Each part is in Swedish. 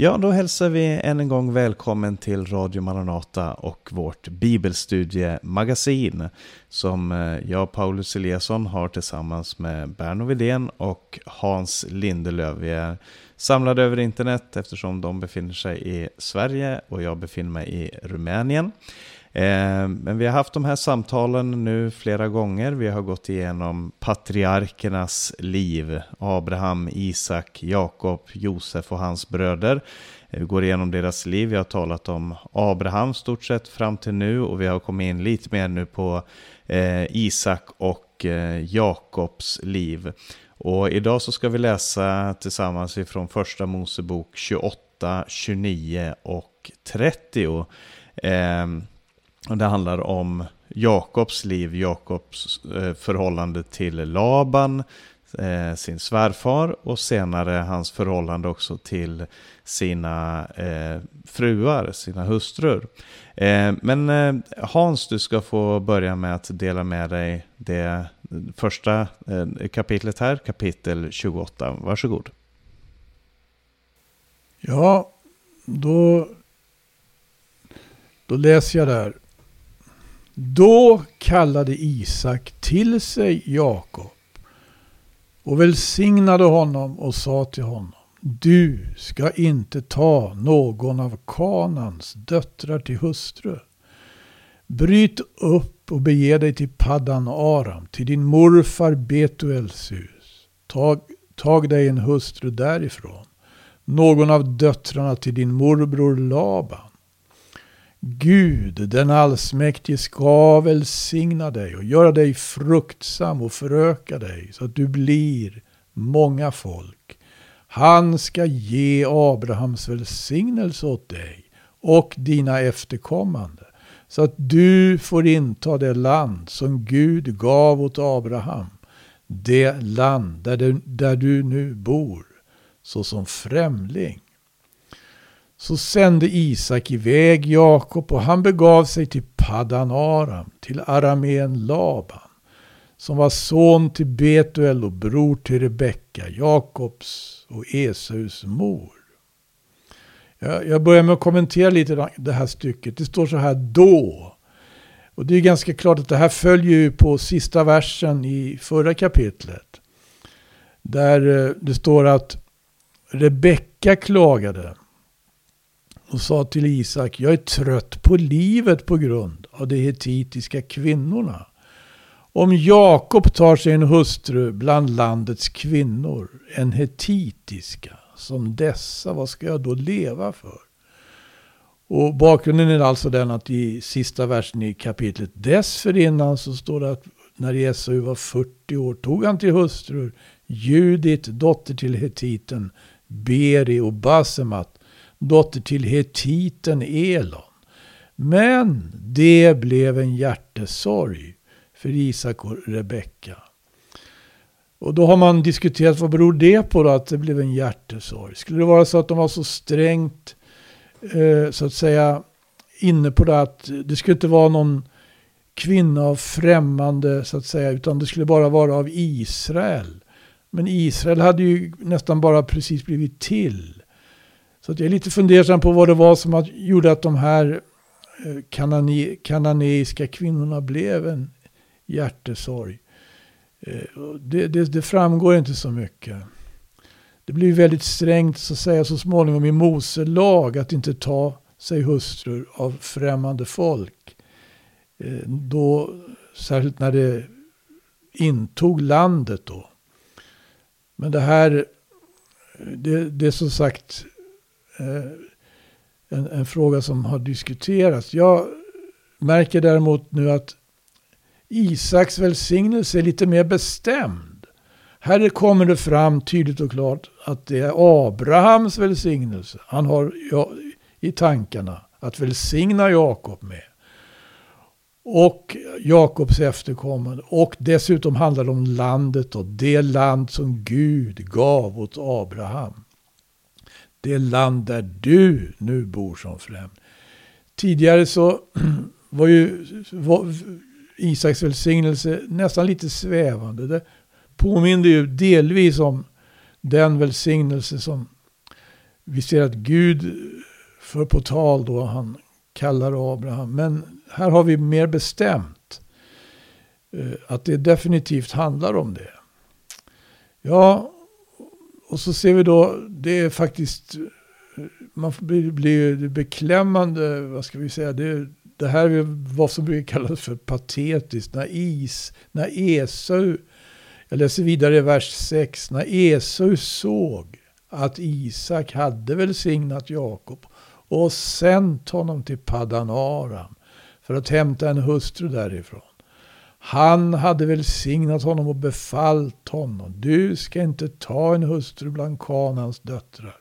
Ja, då hälsar vi än en gång välkommen till Radio Maranata och vårt bibelstudiemagasin som eh, jag, Paulus Eliasson, har tillsammans med Berno Widén och Hans Lindelöf. Vi är samlade över internet eftersom de befinner sig i Sverige och jag befinner mig i Rumänien. Eh, men vi har haft de här samtalen nu flera gånger. Vi har gått igenom patriarkernas liv. Abraham, Isak, Jakob, Josef och hans bröder. Eh, vi går igenom deras liv. Vi har talat om Abraham stort sett fram till nu och vi har kommit in lite mer nu på eh, Isak och Jakobs liv. Och idag så ska vi läsa tillsammans ifrån första Mosebok 28, 29 och 30. Och det handlar om Jakobs liv, Jakobs eh, förhållande till Laban, eh, sin svärfar och senare hans förhållande också till sina eh, fruar, sina hustrur. Eh, men Hans, du ska få börja med att dela med dig det första kapitlet här, kapitel 28. Varsågod. Ja, då, då läser jag där. Då kallade Isak till sig Jakob och välsignade honom och sa till honom Du ska inte ta någon av Kanans döttrar till hustru. Bryt upp och bege dig till Paddan Aram, till din morfar Betuels hus. Tag, tag dig en hustru därifrån, någon av döttrarna till din morbror Laban Gud den allsmäktige ska välsigna dig och göra dig fruktsam och föröka dig så att du blir många folk. Han ska ge Abrahams välsignelse åt dig och dina efterkommande så att du får inta det land som Gud gav åt Abraham. Det land där du, där du nu bor såsom främling. Så sände Isak iväg Jakob och han begav sig till Paddan Aram, till aramén Laban, som var son till Betuel och bror till Rebecka, Jakobs och Esaus mor. Jag börjar med att kommentera lite det här stycket. Det står så här då. Och det är ganska klart att det här följer ju på sista versen i förra kapitlet. Där eh, det står att Rebecka klagade och sa till Isak, jag är trött på livet på grund av de hetitiska kvinnorna. Om Jakob tar sig en hustru bland landets kvinnor, en hetitiska, som dessa, vad ska jag då leva för? Och bakgrunden är alltså den att i sista versen i kapitlet dessförinnan så står det att när Jesu var 40 år tog han till hustrur Judit, dotter till hetiten, Beri och Basemat dotter till hetiten Elon. Men det blev en hjärtesorg för Isak och Rebecka. Och då har man diskuterat vad beror det på då att det blev en hjärtesorg? Skulle det vara så att de var så strängt eh, så att säga inne på det att det skulle inte vara någon kvinna av främmande så att säga utan det skulle bara vara av Israel. Men Israel hade ju nästan bara precis blivit till. Så jag är lite fundersam på vad det var som gjorde att de här eh, kanane, kananeiska kvinnorna blev en hjärtesorg. Eh, det, det, det, framgår inte så mycket. Det blir väldigt strängt så att säga så småningom i Mose lag att inte ta sig hustrur av främmande folk. Eh, då, särskilt när det intog landet då. Men det här, det, det är som sagt Eh, en, en, fråga som har diskuterats. Jag märker däremot nu att Isaks välsignelse är lite mer bestämd. Här kommer det fram tydligt och klart att det är Abrahams välsignelse han har i tankarna att välsigna Jakob med. Och Jakobs efterkommande. Och dessutom handlar det om landet och det land som Gud gav åt Abraham det land där du nu bor som främling. Tidigare så var ju var Isaks välsignelse nästan lite svävande. Det påminner ju delvis om den välsignelse som vi ser att Gud för på tal då han kallar Abraham. Men här har vi mer bestämt eh, att det definitivt handlar om det. Ja, och så ser vi då, det är faktiskt, man blir, blir beklämmande, vad ska vi säga, det, det här är vad som brukar kallas för patetiskt. När, is, när Esau, jag läser vidare i vers 6, när Esau såg att Isak hade välsignat Jakob och sänt honom till Paddan Aram för att hämta en hustru därifrån. Han hade välsignat honom och befallt honom. Du ska inte ta en hustru bland Kanans döttrar.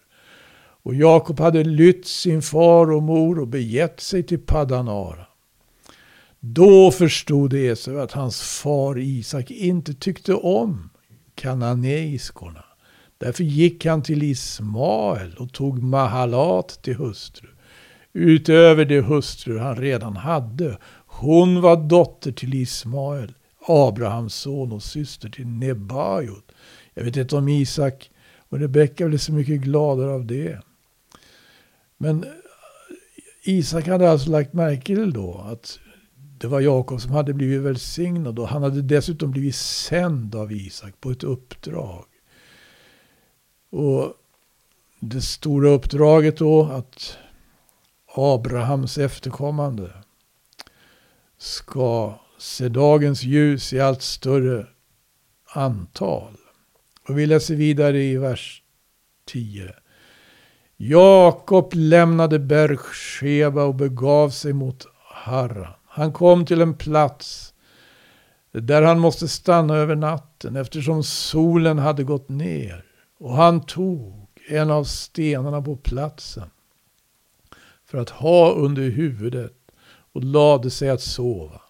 Och Jakob hade lytt sin far och mor och begett sig till Paddanara. Då förstod Esau att hans far Isak inte tyckte om kananeiskorna. Därför gick han till Ismael och tog Mahalat till hustru. Utöver de hustrur han redan hade. Hon var dotter till Ismael, Abrahams son och syster till Nebajot. Jag vet inte om Isak och Rebecka blev så mycket gladare av det. Men Isak hade alltså lagt märke till då att det var Jakob som hade blivit välsignad och han hade dessutom blivit sänd av Isak på ett uppdrag. Och det stora uppdraget då att Abrahams efterkommande ska se dagens ljus i allt större antal. Och vi läser vidare i vers 10. Jakob lämnade Bergsheba och begav sig mot Harran. Han kom till en plats där han måste stanna över natten eftersom solen hade gått ner. Och han tog en av stenarna på platsen för att ha under huvudet och lade sig att sova.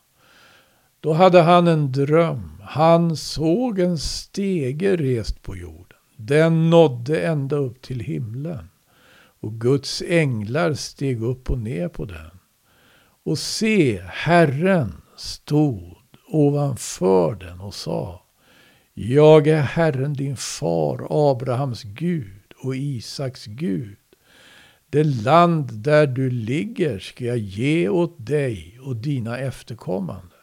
Då hade han en dröm. Han såg en stege rest på jorden. Den nådde ända upp till himlen. Och Guds änglar steg upp och ner på den. Och se, Herren stod ovanför den och sa Jag är Herren din far, Abrahams Gud och Isaks Gud. Det land där du ligger ska jag ge åt dig och dina efterkommande.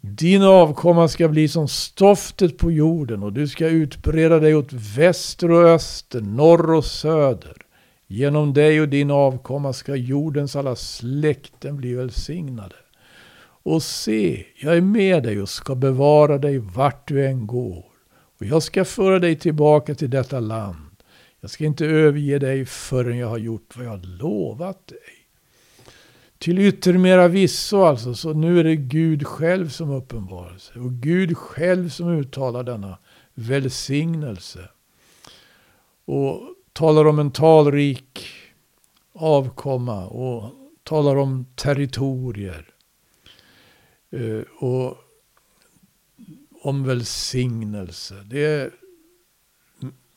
Din avkomma ska bli som stoftet på jorden och du ska utbreda dig åt väster och öster, norr och söder. Genom dig och din avkomma ska jordens alla släkten bli välsignade. Och se, jag är med dig och ska bevara dig vart du än går. Och jag ska föra dig tillbaka till detta land. Jag ska inte överge dig förrän jag har gjort vad jag har lovat dig. Till yttermera visso alltså, så nu är det Gud själv som uppenbarar sig. Och Gud själv som uttalar denna välsignelse. Och talar om en talrik avkomma och talar om territorier. Eh, och om välsignelse. Det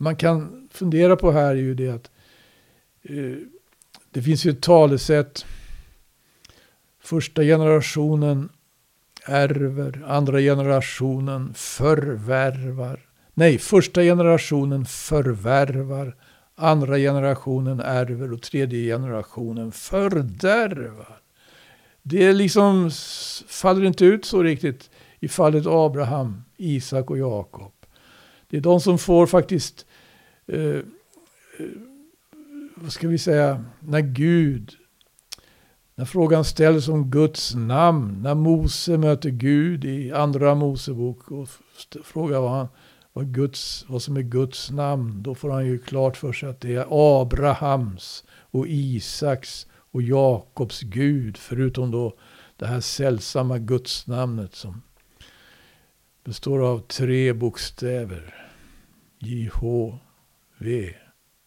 man kan fundera på här är ju det att eh, det finns ju ett talesätt. Första generationen ärver, andra generationen förvärvar. Nej, första generationen förvärvar, andra generationen ärver och tredje generationen fördärvar. Det liksom faller inte ut så riktigt i fallet Abraham, Isak och Jakob. Det är de som får faktiskt, eh, vad ska vi säga, när Gud, när frågan ställs om Guds namn, när Mose möter Gud i andra Mosebok och frågar vad, han, vad, Guds, vad som är Guds namn, då får han ju klart för sig att det är Abrahams och Isaks och Jakobs Gud, förutom då det här sällsamma gudsnamnet som består av tre bokstäver. JH. V,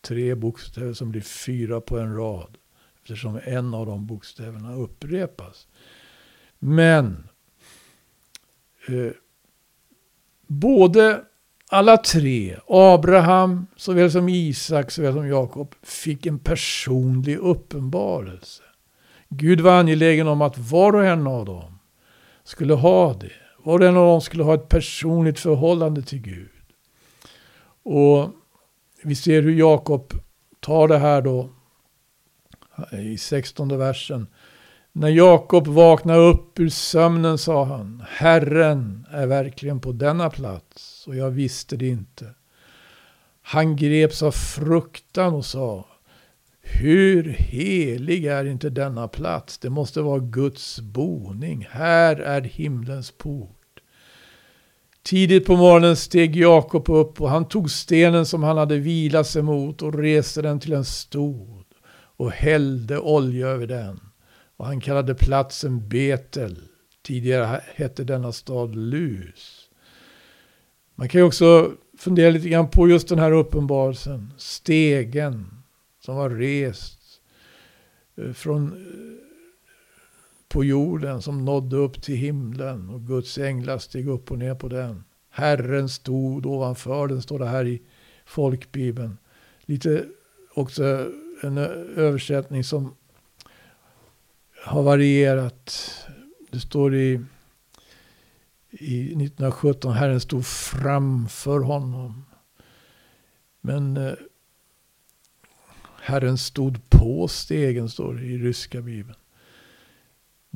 Tre bokstäver som blir fyra på en rad. Eftersom en av de bokstäverna upprepas. Men eh, både alla tre, Abraham såväl som Isak såväl som Jakob, fick en personlig uppenbarelse. Gud var angelägen om att var och en av dem skulle ha det. Var och en av dem skulle ha ett personligt förhållande till Gud. Och vi ser hur Jakob tar det här då i 16 versen. När Jakob vaknade upp ur sömnen sa han, Herren är verkligen på denna plats och jag visste det inte. Han greps av fruktan och sa, hur helig är inte denna plats? Det måste vara Guds boning. Här är himlens port. Tidigt på morgonen steg Jakob upp och han tog stenen som han hade vilat sig mot och reste den till en stod och hällde olja över den. Och han kallade platsen Betel. Tidigare hette denna stad Lus. Man kan ju också fundera lite grann på just den här uppenbarelsen. Stegen som var rest eh, från eh, på jorden som nådde upp till himlen och Guds änglar steg upp och ner på den. Herren stod ovanför den, står det här i folkbibeln. Lite också en översättning som har varierat. Det står i, i 1917, Herren stod framför honom. Men eh, Herren stod på stegen, står det i ryska bibeln.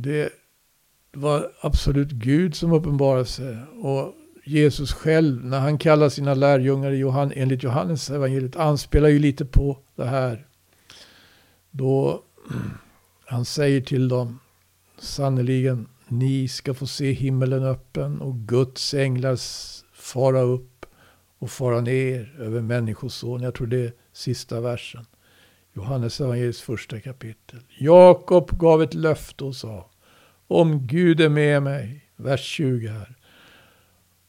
Det var absolut Gud som uppenbarade sig. Och Jesus själv, när han kallar sina lärjungar Johan, enligt Johannes evangeliet, anspelar ju lite på det här. Då han säger till dem, sannerligen, ni ska få se himmelen öppen och Guds änglar fara upp och fara ner över Människosonen. Jag tror det är sista versen. Johannes evangeliets första kapitel. Jakob gav ett löfte och sa, om Gud är med mig, vers 20 här.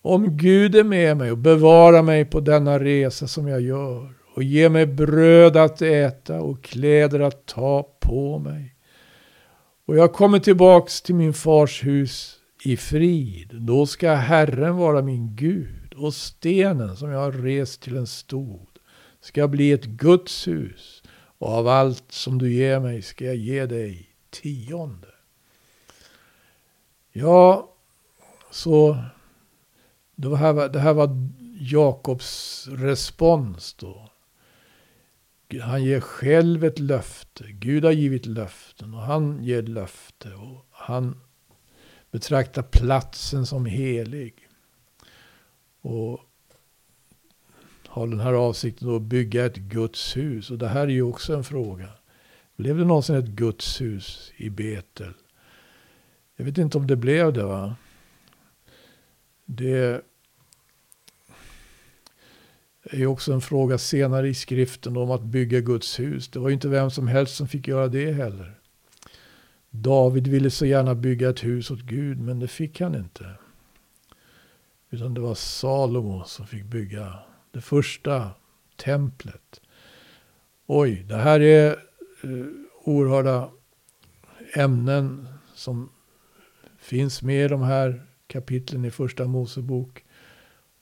Om Gud är med mig och bevarar mig på denna resa som jag gör och ger mig bröd att äta och kläder att ta på mig. Och jag kommer tillbaks till min fars hus i frid. Då ska Herren vara min Gud och stenen som jag har rest till en stod ska bli ett Guds hus och av allt som du ger mig ska jag ge dig tionde. Ja, så det här, det här var Jakobs respons då. Han ger själv ett löfte. Gud har givit löften och han ger löfte. Och han betraktar platsen som helig. Och har den här avsikten att bygga ett Guds hus. Och det här är ju också en fråga. Blev det någonsin ett Guds hus i Betel? Jag vet inte om det blev det va? Det är ju också en fråga senare i skriften om att bygga Guds hus. Det var ju inte vem som helst som fick göra det heller. David ville så gärna bygga ett hus åt Gud, men det fick han inte. Utan det var Salomo som fick bygga det första templet. Oj, det här är uh, oerhörda ämnen som finns med i de här kapitlen i första Mosebok.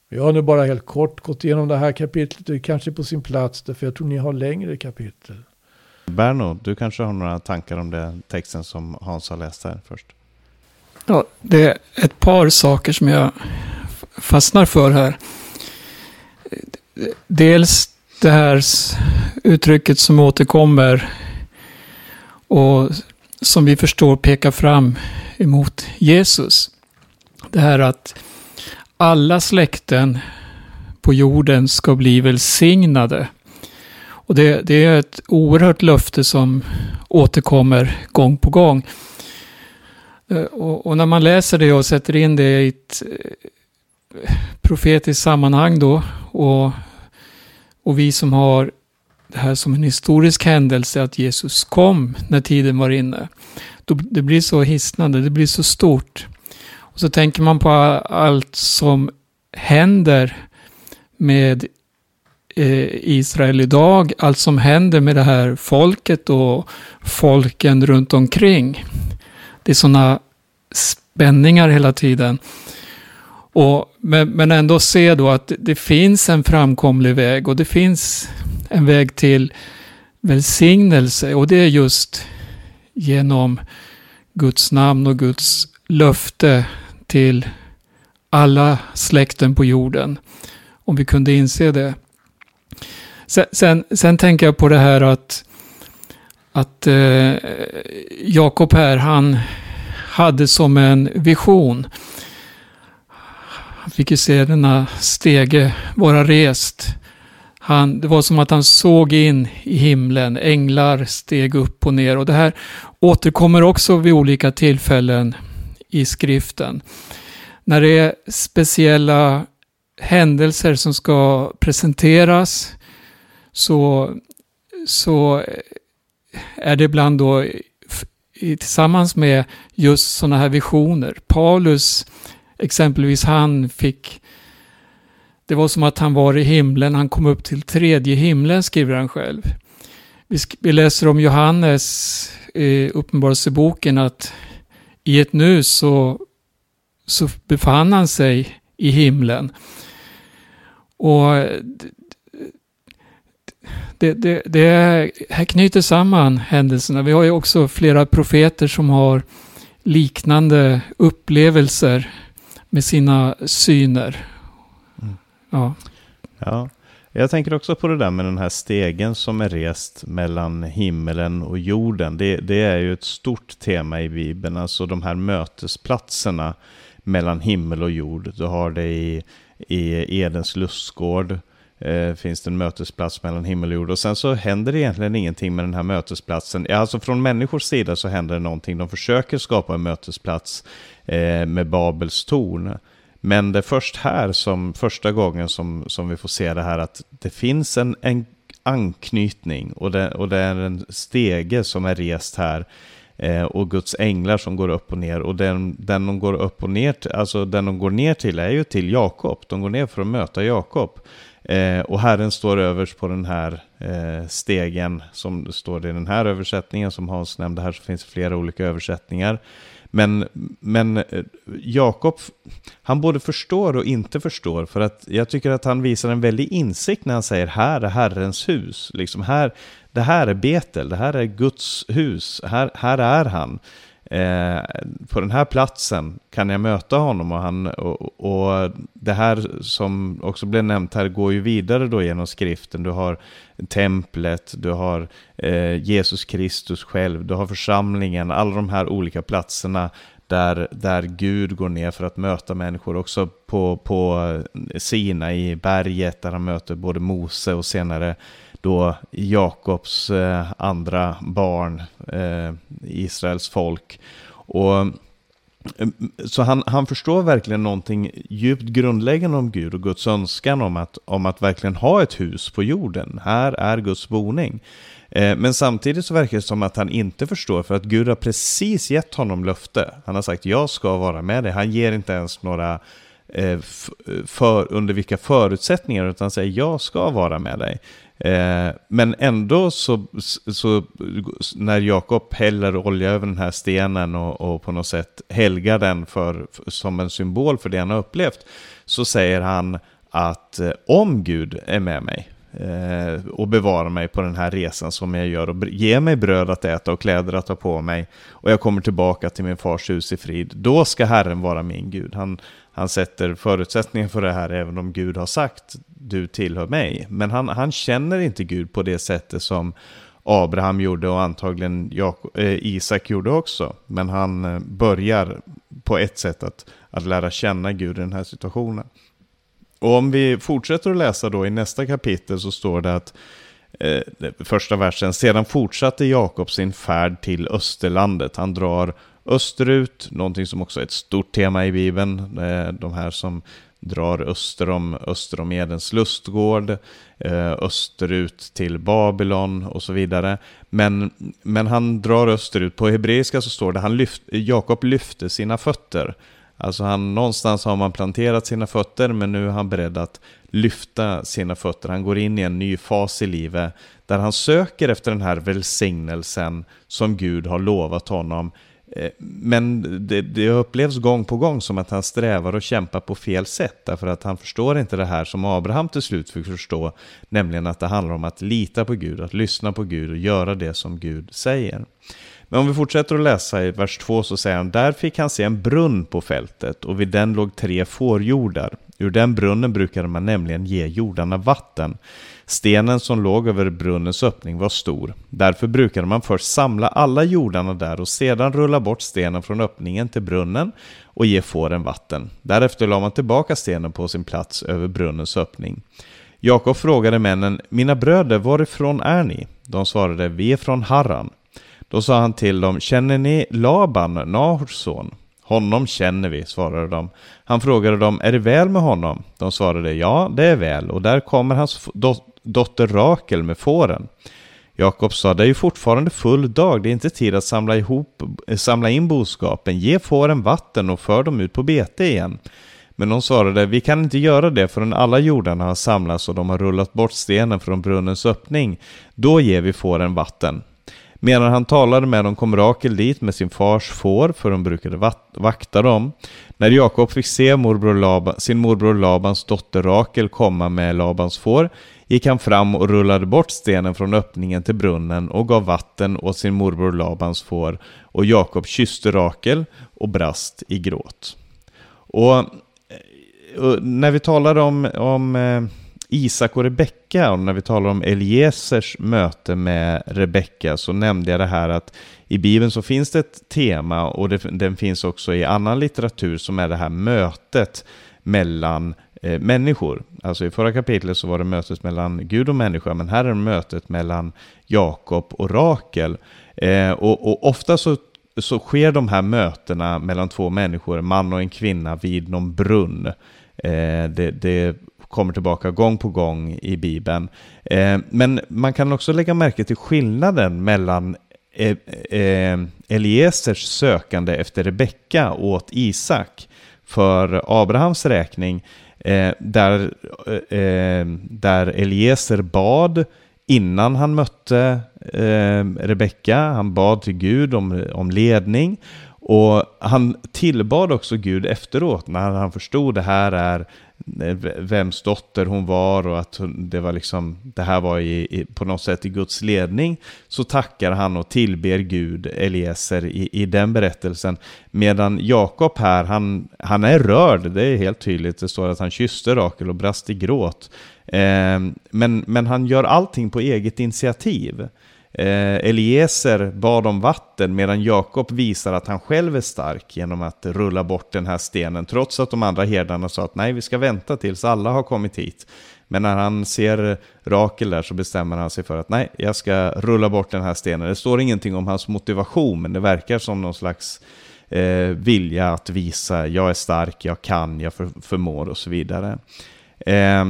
Jag har nu bara helt kort gått igenom det här kapitlet. Det är kanske på sin plats, för jag tror ni har längre kapitel. Berno, du kanske har några tankar om den texten som Hans har läst här först? Ja, det är ett par saker som jag fastnar för här dels det här uttrycket som återkommer och som vi förstår pekar fram emot Jesus. Det här att alla släkten på jorden ska bli välsignade. Och det, det, är ett oerhört löfte som återkommer gång på gång. Eh, och, och, när man läser det och sätter in det i ett profetiskt sammanhang då och och vi som har det här som en historisk händelse att Jesus kom när tiden var inne. Det blir så hisnande, det blir så stort. Och så tänker man på allt som händer med eh, Israel idag, allt som händer med det här folket och folken runt omkring. Det är sådana spänningar hela tiden. Och, men, men ändå se då att det finns en framkomlig väg och det finns en väg till välsignelse och det är just genom Guds namn och Guds löfte till alla släkten på jorden. Om vi kunde inse det. Sen, sen, sen, tänker jag på det här att, att eh, Jakob här, han hade som en vision. Fick ju se denna stege vara rest. Han, det var som att han såg in i himlen, änglar steg upp och ner. Och det här återkommer också vid olika tillfällen i skriften. När det är speciella händelser som ska presenteras så, så är det ibland då tillsammans med just sådana här visioner. Paulus, exempelvis, han fick det var som att han var i himlen, han kom upp till tredje himlen, skriver han själv. Vi, vi läser om Johannes i Uppenbarelseboken att i ett nu så, så befann han sig i himlen. Och det, det, det här knyter samman händelserna. Vi har ju också flera profeter som har liknande upplevelser med sina syner. Mm. Ja. ja. Jag tänker också på det där med den här stegen som är rest mellan himmelen och jorden. Det, det är ju ett stort tema i Bibeln, alltså de här mötesplatserna mellan himmel och jord. Du har det i, i Edens lustgård, eh, finns det en mötesplats mellan himmel och jord. Och sen så händer det egentligen ingenting med den här mötesplatsen. Alltså från människors sida så händer det någonting. De försöker skapa en mötesplats eh, med Babels torn. Men det är först här som första gången som, som vi får se det här att det finns en, en anknytning och det, och det är en stege som är rest här eh, och Guds änglar som går upp och ner och den, den de går upp och ner till, alltså den de går ner till är ju till Jakob. De går ner för att möta Jakob. Eh, och Herren står överst på den här eh, stegen som står i den här översättningen som Hans nämnde här så finns det flera olika översättningar. Men, men eh, Jakob, han både förstår och inte förstår. För att jag tycker att han visar en väldig insikt när han säger här är Herrens hus. Liksom här, det här är Betel, det här är Guds hus, här, här är han. Eh, på den här platsen kan jag möta honom och, han, och, och, det här som också blev nämnt här går ju vidare då genom skriften. Du har templet, du har eh, Jesus Kristus själv, du har församlingen, alla de här olika platserna där, där Gud går ner för att möta människor. Också på, på Sina i berget där han möter både Mose och senare då Jakobs eh, andra barn, eh, Israels folk. Och, mm, så han, han förstår verkligen någonting djupt grundläggande om Gud och Guds önskan om att, om att verkligen ha ett hus på jorden. Här är Guds boning. Eh, men samtidigt så verkar det som att han inte förstår för att Gud har precis gett honom löfte. Han har sagt jag ska vara med dig. Han ger inte ens några eh, för, under vilka förutsättningar utan säger jag ska vara med dig. Eh, men ändå så, så när Jakob häller olja över den här stenen och, och, på något sätt helgar den för, som en symbol för det han har upplevt, så säger han att eh, om Gud är med mig eh, och bevarar mig på den här resan som jag gör och ger mig bröd att äta och kläder att ta på mig och jag kommer tillbaka till min fars hus i frid, då ska Herren vara min Gud. Han, han sätter förutsättningen för det här även om Gud har sagt du tillhör mig. Men han, han känner inte Gud på det sättet som Abraham gjorde och antagligen Jakob, eh, Isak gjorde också. Men han eh, börjar på ett sätt att, att lära känna Gud i den här situationen. Och om vi fortsätter att läsa då i nästa kapitel så står det att eh, första versen, sedan fortsatte Jakob sin färd till Österlandet. Han drar österut, någonting som också är ett stort tema i Bibeln. Eh, de här som drar öster om, öster om Edens lustgård, eh, österut till Babylon och så vidare. Men, men han drar österut. På hebreiska så står det han lyft, Jakob lyfte sina fötter. Alltså han, någonstans har man planterat sina fötter men nu är han beredd att lyfta sina fötter. Han går in i en ny fas i livet där han söker efter den här välsignelsen som Gud har lovat honom Eh, men det, det, upplevs gång på gång som att han strävar och kämpar på fel sätt. Därför att han förstår inte det här som Abraham till slut fick förstå. Nämligen att det handlar om att lita på Gud, att lyssna på Gud och göra det som Gud säger. Men om vi fortsätter att läsa i vers 2 så säger han, där fick han se en brunn på fältet och vid den låg tre fårjordar. Ur den brunnen brukade man nämligen ge jordarna vatten. Stenen som låg över brunnens öppning var stor. Därför brukade man först samla alla jordarna där och sedan rulla bort stenen från öppningen till brunnen och ge fåren vatten. Därefter la man tillbaka stenen på sin plats över brunnens öppning. Jakob frågade männen, mina bröder, varifrån är ni? De svarade, vi är från Harran. Då sa han till dem, känner ni Laban, Nahors son? Honom känner vi, svarade de. Han frågade dem, är det väl med honom? De svarade, ja, det är väl, och där kommer hans dotter Rakel med fåren. Jakob sa, det är ju fortfarande full dag, det är inte tid att samla, ihop, eh, samla in boskapen. Ge fåren vatten och för dem ut på bete igen. Men de svarade, vi kan inte göra det förrän alla jordarna har samlats och de har rullat bort stenen från brunnens öppning. Då ger vi fåren vatten. Medan han talade med dem kom Rakel dit med sin fars får, för de brukade vakta dem. När Jakob fick se morbror Laban, sin morbror Labans dotter Rakel komma med Labans får, gick han fram och rullade bort stenen från öppningen till brunnen och gav vatten åt sin morbror Labans får, och Jakob kysste Rakel och brast i gråt. Och, eh, och när vi talar om, om eh, Isak och Rebecka och när vi talar om Eliesers möte med Rebecka så nämnde jag det här att i Bibeln så finns det ett tema och det, den finns också i annan litteratur som är det här mötet mellan eh, människor. Alltså i förra kapitlet så var det mötet mellan Gud och människa men här är det mötet mellan Jakob och Rakel. Eh, och, och ofta så så sker de här mötena mellan två människor, en man och en kvinna, vid någon brunn. Eh, det, det, kommer tillbaka gång på gång i Bibeln. Eh, men man kan också lägga märke till skillnaden mellan eh, eh Eliesers sökande efter Rebecka åt Isak för Abrahams räkning, eh, där, eh, där Eliezer bad innan han mötte eh, Rebecka, han bad till Gud om, om ledning. Och han tillbad också Gud efteråt när han förstod det här är Eh, vems dotter hon var och att det var liksom det här var i, i, på något sätt i Guds ledning så tackar han och tillber Gud Eliezer i, i den berättelsen. Medan Jakob här han, han är rörd det är helt tydligt. Det står att han kysste Rakel och brast i gråt. Eh, men, men han gör allting på eget initiativ. Eh, Eliezer bad om vatten medan Jakob visar att han själv är stark genom att rulla bort den här stenen trots att de andra herdarna sa att nej vi ska vänta tills alla har kommit hit. Men när han ser Rakel där så bestämmer han sig för att nej, jag ska rulla bort den här stenen. Det står ingenting om hans motivation, men det verkar som någon slags eh, vilja att visa jag är stark, jag kan, jag för, förmår och så vidare. Eh,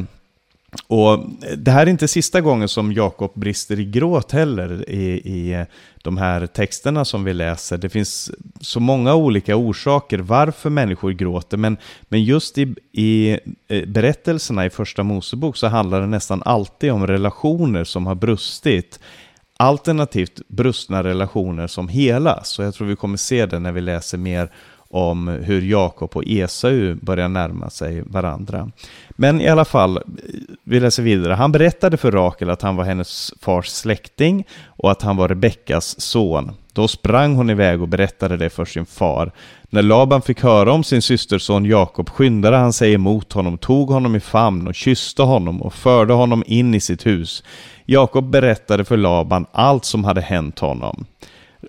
och det här är inte sista gången som Jakob brister i gråt heller i, i de här texterna som vi läser. Det finns så många olika orsaker varför människor gråter, men, men just i, i eh, berättelserna i Första Mosebok så handlar det nästan alltid om relationer som har brustit. Alternativt brustna relationer som helas. Så jag tror vi kommer se det när vi läser mer om hur Jakob och Esau börjar närma sig varandra. Men i alla fall, vi läser vidare. Han berättade för Rakel att han var hennes fars släkting och att han var Rebeckas son. Då sprang hon iväg och berättade det för sin far. När Laban fick höra om sin systerson Jakob skyndade han sig emot honom, tog honom i famn och kysste honom och förde honom in i sitt hus. Jakob berättade för Laban allt som hade hänt honom.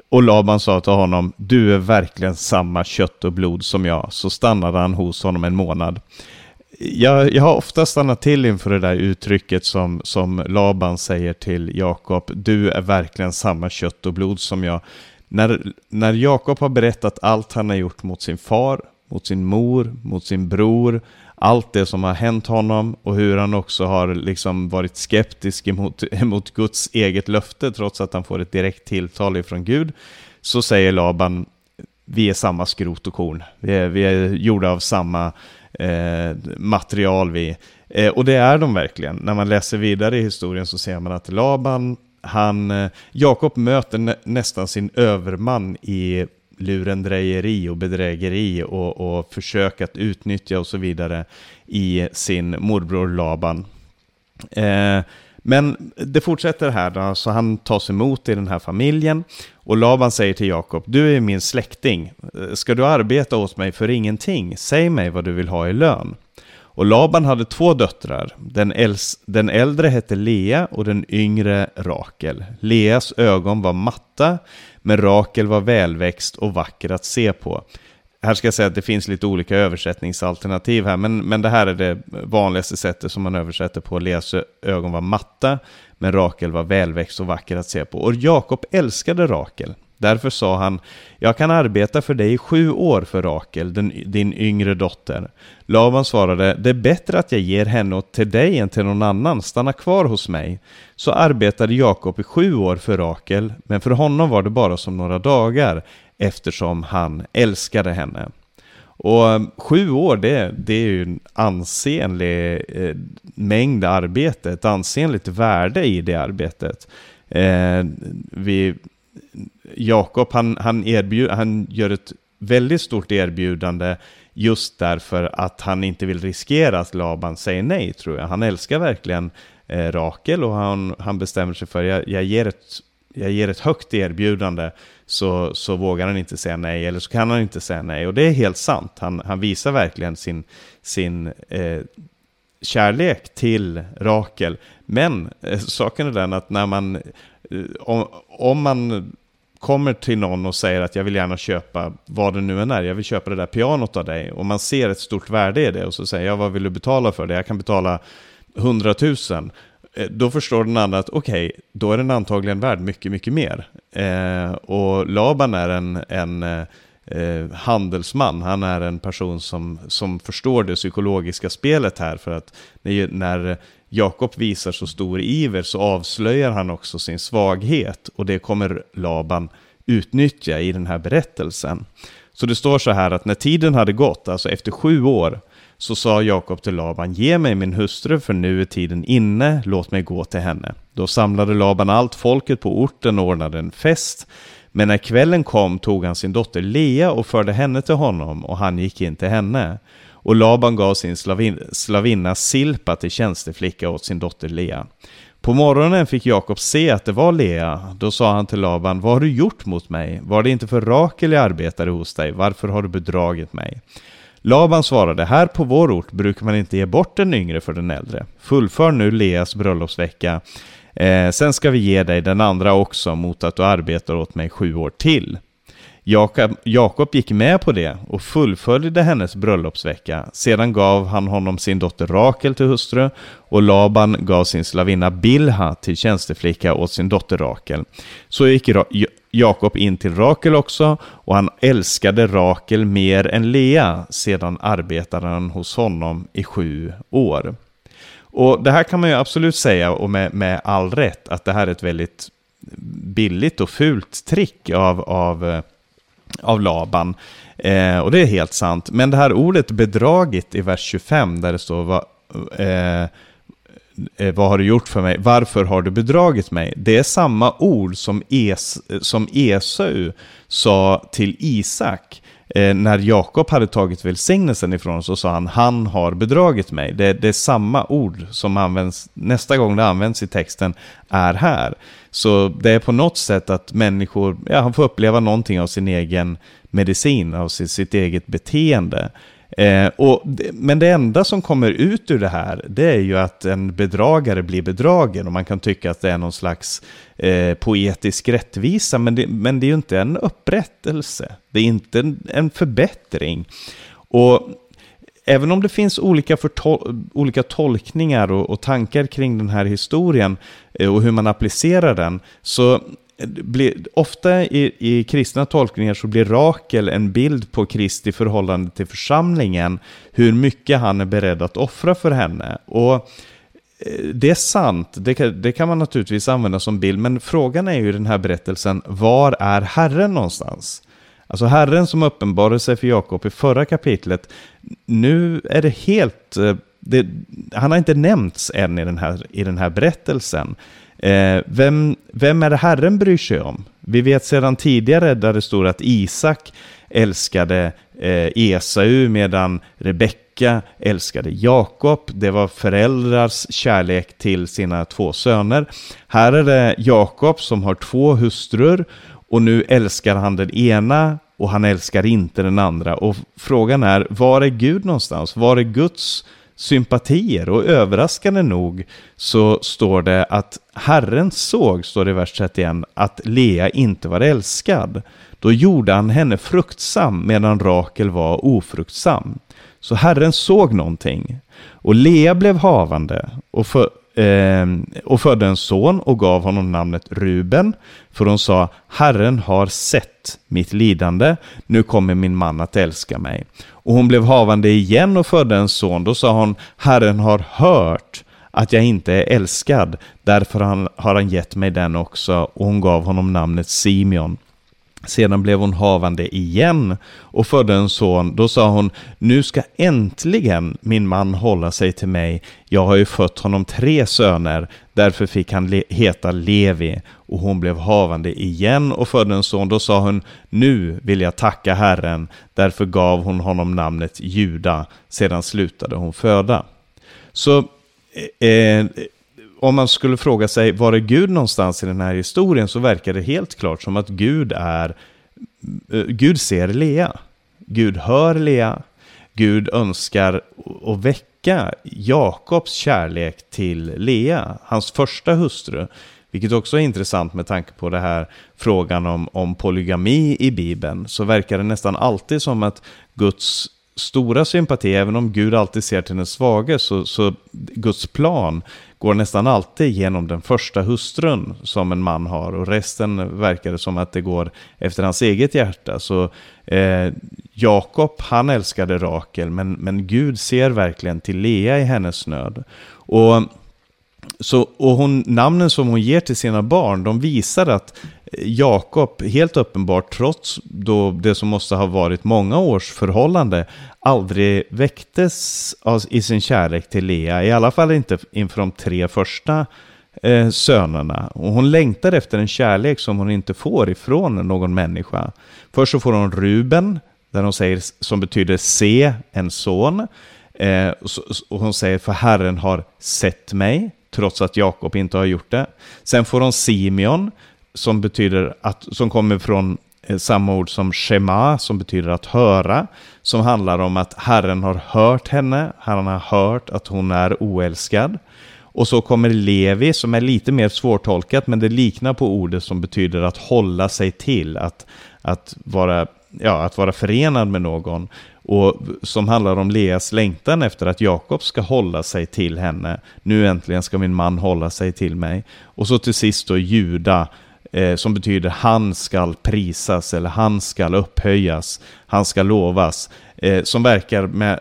Och Laban sa till honom, du är verkligen samma kött och blod som jag. Så stannade han hos honom en månad. Jag, jag har ofta stannat till inför det där uttrycket som, som Laban säger till Jakob, du är verkligen samma kött och blod som jag. När, när Jakob har berättat allt han har gjort mot sin far, mot sin mor, mot sin bror, allt det som har hänt honom och hur han också har liksom varit skeptisk emot, emot Guds eget löfte trots att han får ett direkt tilltal ifrån Gud, så säger Laban, vi är samma skrot och korn, vi är, vi är gjorda av samma eh, material vi. Eh, och det är de verkligen. När man läser vidare i historien så ser man att Laban, han, eh, Jakob möter nä nästan sin överman i lurendrejeri och bedrägeri och, och försök att utnyttja och så vidare i sin morbror Laban. Eh, men det fortsätter här då, så han tas emot i den här familjen och Laban säger till Jakob, du är min släkting, eh, ska du arbeta åt mig för ingenting? Säg mig vad du vill ha i lön. Och Laban hade två döttrar. Den, äls- den äldre hette Lea och den yngre Rakel. Leas ögon var matta, men Rakel var välväxt och vacker att se på. Här ska jag säga att det finns lite olika översättningsalternativ här, men, men det här är det vanligaste sättet som man översätter på. Leas ögon var matta, men Rakel var välväxt och vacker att se på. Och Jakob älskade Rakel. Därför sa han, jag kan arbeta för dig i sju år för Rakel, den, din yngre dotter. Laban svarade, det är bättre att jag ger henne åt till dig än till någon annan, stanna kvar hos mig. Så arbetade Jakob i sju år för Rakel, men för honom var det bara som några dagar, eftersom han älskade henne. Och eh, sju år, det, det är ju en ansenlig eh, mängd arbete, ett ansenligt värde i det arbetet. Eh, vi, Jakob, han, han, erbjud, han gör ett väldigt stort erbjudande just därför att han inte vill riskera att Laban säger nej, tror jag. Han älskar verkligen eh, Rakel och han, han bestämmer sig för jag, jag, ger ett, jag ger ett högt erbjudande så, så vågar han inte säga nej, eller så kan han inte säga nej. Och det är helt sant. Han, han visar verkligen sin, sin eh, kärlek till Rakel. Men eh, saken är den att när man, eh, om, om man kommer till någon och säger att jag vill gärna köpa vad det nu än är, jag vill köpa det där pianot av dig, och man ser ett stort värde i det, och så säger jag vad vill du betala för det? Jag kan betala 100 000. Eh, då förstår den andra att okej, okay, då är den antagligen värd mycket, mycket mer. Eh, och Laban är en, en eh, eh, handelsman, han är en person som, som förstår det psykologiska spelet här, för att när Jakob visar så stor iver så avslöjar han också sin svaghet och det kommer Laban utnyttja i den här berättelsen. Så det står så här att när tiden hade gått, alltså efter sju år, så sa Jakob till Laban, ge mig min hustru för nu är tiden inne, låt mig gå till henne. Då samlade Laban allt folket på orten och ordnade en fest. Men när kvällen kom tog han sin dotter Lea och förde henne till honom och han gick in till henne. Och Laban gav sin slavin, slavinna Silpa till tjänsteflicka åt sin dotter Lea. På morgonen fick Jakob se att det var Lea. Då sa han till Laban, vad har du gjort mot mig? Var det inte för Rakel jag arbetade hos dig? Varför har du bedragit mig? Laban svarade, här på vår ort brukar man inte ge bort den yngre för den äldre. Fullför nu Leas bröllopsvecka. Eh, sen ska vi ge dig den andra också mot att du arbetar åt mig sju år till. Jakob, Jakob gick med på det och fullföljde hennes bröllopsvecka. Sedan gav han honom sin dotter Rakel till hustru och Laban gav sin slavinna Bilha till tjänsteflicka åt sin dotter Rakel. Så gick Jakob in till Rakel också och han älskade Rakel mer än Lea. Sedan arbetade han hos honom i sju år. Och det här kan man ju absolut säga, och med, med all rätt, att det här är ett väldigt billigt och fult trick av, av eh, av Laban. Eh, och det är helt sant. Men det här ordet bedragit i vers 25 där det står vad, eh, eh, vad har du gjort för mig? Varför har du bedragit mig? Det är samma ord som, es, som Esau sa till Isak. Eh, när Jakob hade tagit välsignelsen ifrån så sa han han har bedragit mig. Det, det, är samma ord som används nästa gång det används i texten är här. Så det är på något sätt att människor ja, han får uppleva någonting av sin egen medicin, av sitt, sitt eget beteende. Eh, och, men det enda som kommer ut ur det här, det är ju att en bedragare blir bedragen och man kan tycka att det är någon slags eh, poetisk rättvisa, men det, men det är ju inte en upprättelse. Det är inte en, en förbättring. Och även om det finns olika, förtol olika tolkningar och, och, tankar kring den här historien eh, och hur man applicerar den, så eh, blir, ofta i, i kristna tolkningar så blir Rakel en bild på Kristi förhållande till församlingen, hur mycket han är beredd att offra för henne. Och eh, det är sant, det kan, det kan man naturligtvis använda som bild, men frågan är ju i den här berättelsen, var är Herren någonstans? Alltså Herren som uppenbarade sig för Jakob i förra kapitlet, nu är det helt, eh, det, han har inte nämnts än i den här, i den här berättelsen. Eh, vem, vem är det Herren bryr sig om? Vi vet sedan tidigare där det står att Isak älskade eh, Esau medan Rebecka älskade Jakob. Det var föräldrars kärlek till sina två söner. Här är det Jakob som har två hustrur och nu älskar han den ena och han älskar inte den andra. Och frågan är, var är Gud någonstans? Var är Guds sympatier och överraskande nog så står det att Herren såg, står det i vers 31, att Lea inte var älskad. Då gjorde han henne fruktsam medan Rakel var ofruktsam. Så Herren såg någonting. Och Lea blev havande och, för, Ehm, och födde en son och gav honom namnet Ruben. För hon sa, Herren har sett mitt lidande, nu kommer min man att älska mig. Och hon blev havande igen och födde en son. Då sa hon, Herren har hört att jag inte är älskad, därför har han gett mig den också. Och hon gav honom namnet Simeon. Sedan blev hon havande igen och födde en son. Då sa hon, nu ska äntligen min man hålla sig till mig. Jag har ju fött honom tre söner. Därför fick han heta Levi. Och hon blev havande igen och födde en son. Då sa hon, nu vill jag tacka Herren. Därför gav hon honom namnet Juda. Sedan slutade hon föda. Så eh, eh om man skulle fråga sig var är Gud någonstans i den här historien så verkar det helt klart som att Gud är eh, Gud ser Lea. Gud hör Lea. Gud önskar att väcka Jakobs kärlek till Lea, hans första hustru. Vilket också är intressant med tanke på det här frågan om, om polygami i Bibeln. Så verkar det nästan alltid som att Guds stora sympati, även om Gud alltid ser till den svage, så, så Guds plan går nästan alltid genom den första hustrun som en man har och resten verkar det som att det går efter hans eget hjärta. Så eh, Jakob, han älskade Rakel, men, men Gud ser verkligen till Lea i hennes nöd. Och så, och hon, namnen som hon ger till sina barn, de visar att Jakob, helt uppenbart, trots då det som måste ha varit många års förhållande, aldrig väcktes i sin kärlek till Lea. I alla fall inte inför de tre första eh, sönerna. Och hon längtar efter en kärlek som hon inte får ifrån någon människa. Först så får hon Ruben, där hon säger, som betyder se en son. Eh, och hon säger, för Herren har sett mig trots att Jakob inte har gjort det. Sen får hon Simeon, som betyder att, som kommer från eh, samma ord som shema, som betyder att höra, som handlar om att Herren har hört henne, Herren har hört att hon är oälskad. Och så kommer Levi, som är lite mer svårtolkat, men det liknar på ordet som betyder att hålla sig till, att, att, vara, ja, att vara förenad med någon och som handlar om Leas längtan efter att Jakob ska hålla sig till henne. Nu äntligen ska min man hålla sig till mig. Och så till sist då Juda, eh, som betyder han skall prisas eller han skall upphöjas, han ska lovas. Eh, som verkar med,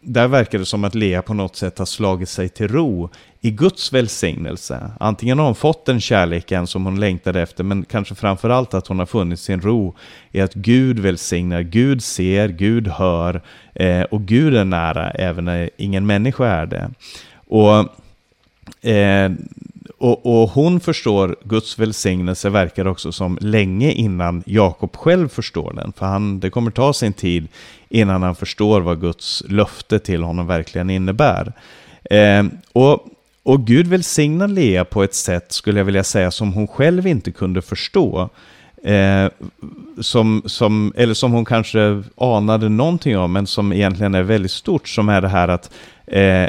där verkar det som att Lea på något sätt har slagit sig till ro i Guds välsignelse. Antingen har hon fått den kärleken som hon längtade efter, men kanske framför allt att hon har funnit sin ro i att Gud välsignar, Gud ser, Gud hör eh, och Gud är nära även när ingen människa är det. Och, eh, och, och, hon förstår Guds välsignelse verkar också som länge innan Jakob själv förstår den. För han, det kommer ta sin tid innan han förstår vad Guds löfte till honom verkligen innebär. Eh, och och Gud välsignar Lea på ett sätt, skulle jag vilja säga, som hon själv inte kunde förstå. Eh, som, som, eller som hon kanske anade någonting om, men som egentligen är väldigt stort, som är det här att eh,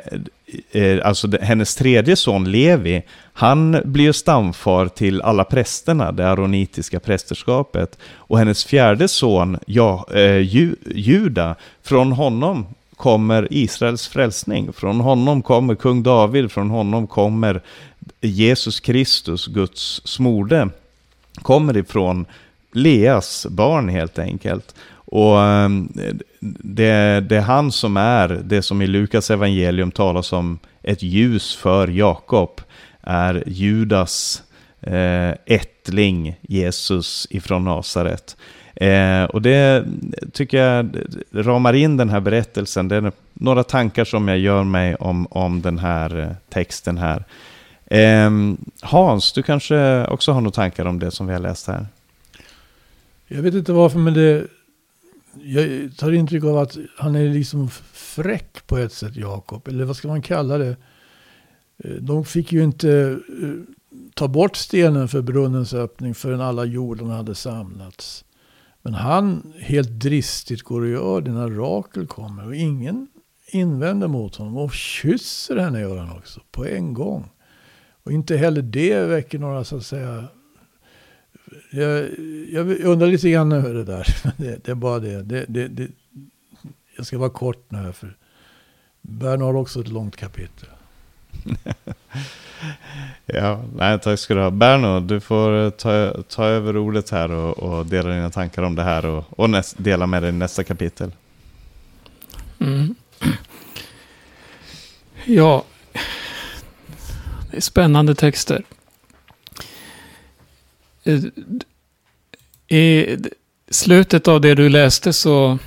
Eh, alltså det, hennes tredje son Levi, han blir stamfar till alla prästerna, det aronitiska prästerskapet. Och hennes fjärde son, ja, eh, Ju, Juda, från honom kommer Israels frälsning. Från honom kommer kung David, från honom kommer Jesus Kristus, Guds smorde. Kommer ifrån Leas barn helt enkelt. Och ehm, det, det, är han som är det som i Lukas evangelium talas om ett ljus för Jakob. Är Judas eh, ättling Jesus ifrån Nasaret. Eh, och det tycker jag ramar in den här berättelsen. Det är några tankar som jag gör mig om, om den här eh, texten här. Eh, Hans, du kanske också har några tankar om det som vi har läst här? Jag vet inte varför, men det, jag tar intryck av att han är liksom fräck på ett sätt, Jakob. Eller vad ska man kalla det? Eh, de fick ju inte eh, ta bort stenen för brunnens öppning förrän alla jordarna hade samlats. Men han helt dristigt går och gör det när Rakel kommer. Och ingen, invänder mot honom och kysser henne gör han också på en gång. Och inte heller det väcker några så att säga jag, jag undrar lite grann över det där. Det, det är bara det. Det, det, det. Jag ska vara kort nu här för Berno har också ett långt kapitel. ja, nej, tack ska du ha. Berno, du får ta, ta över ordet här och, och dela dina tankar om det här och, och näst, dela med dig nästa kapitel. Mm. Ja, det är spännande texter. Eh, I slutet av det du läste så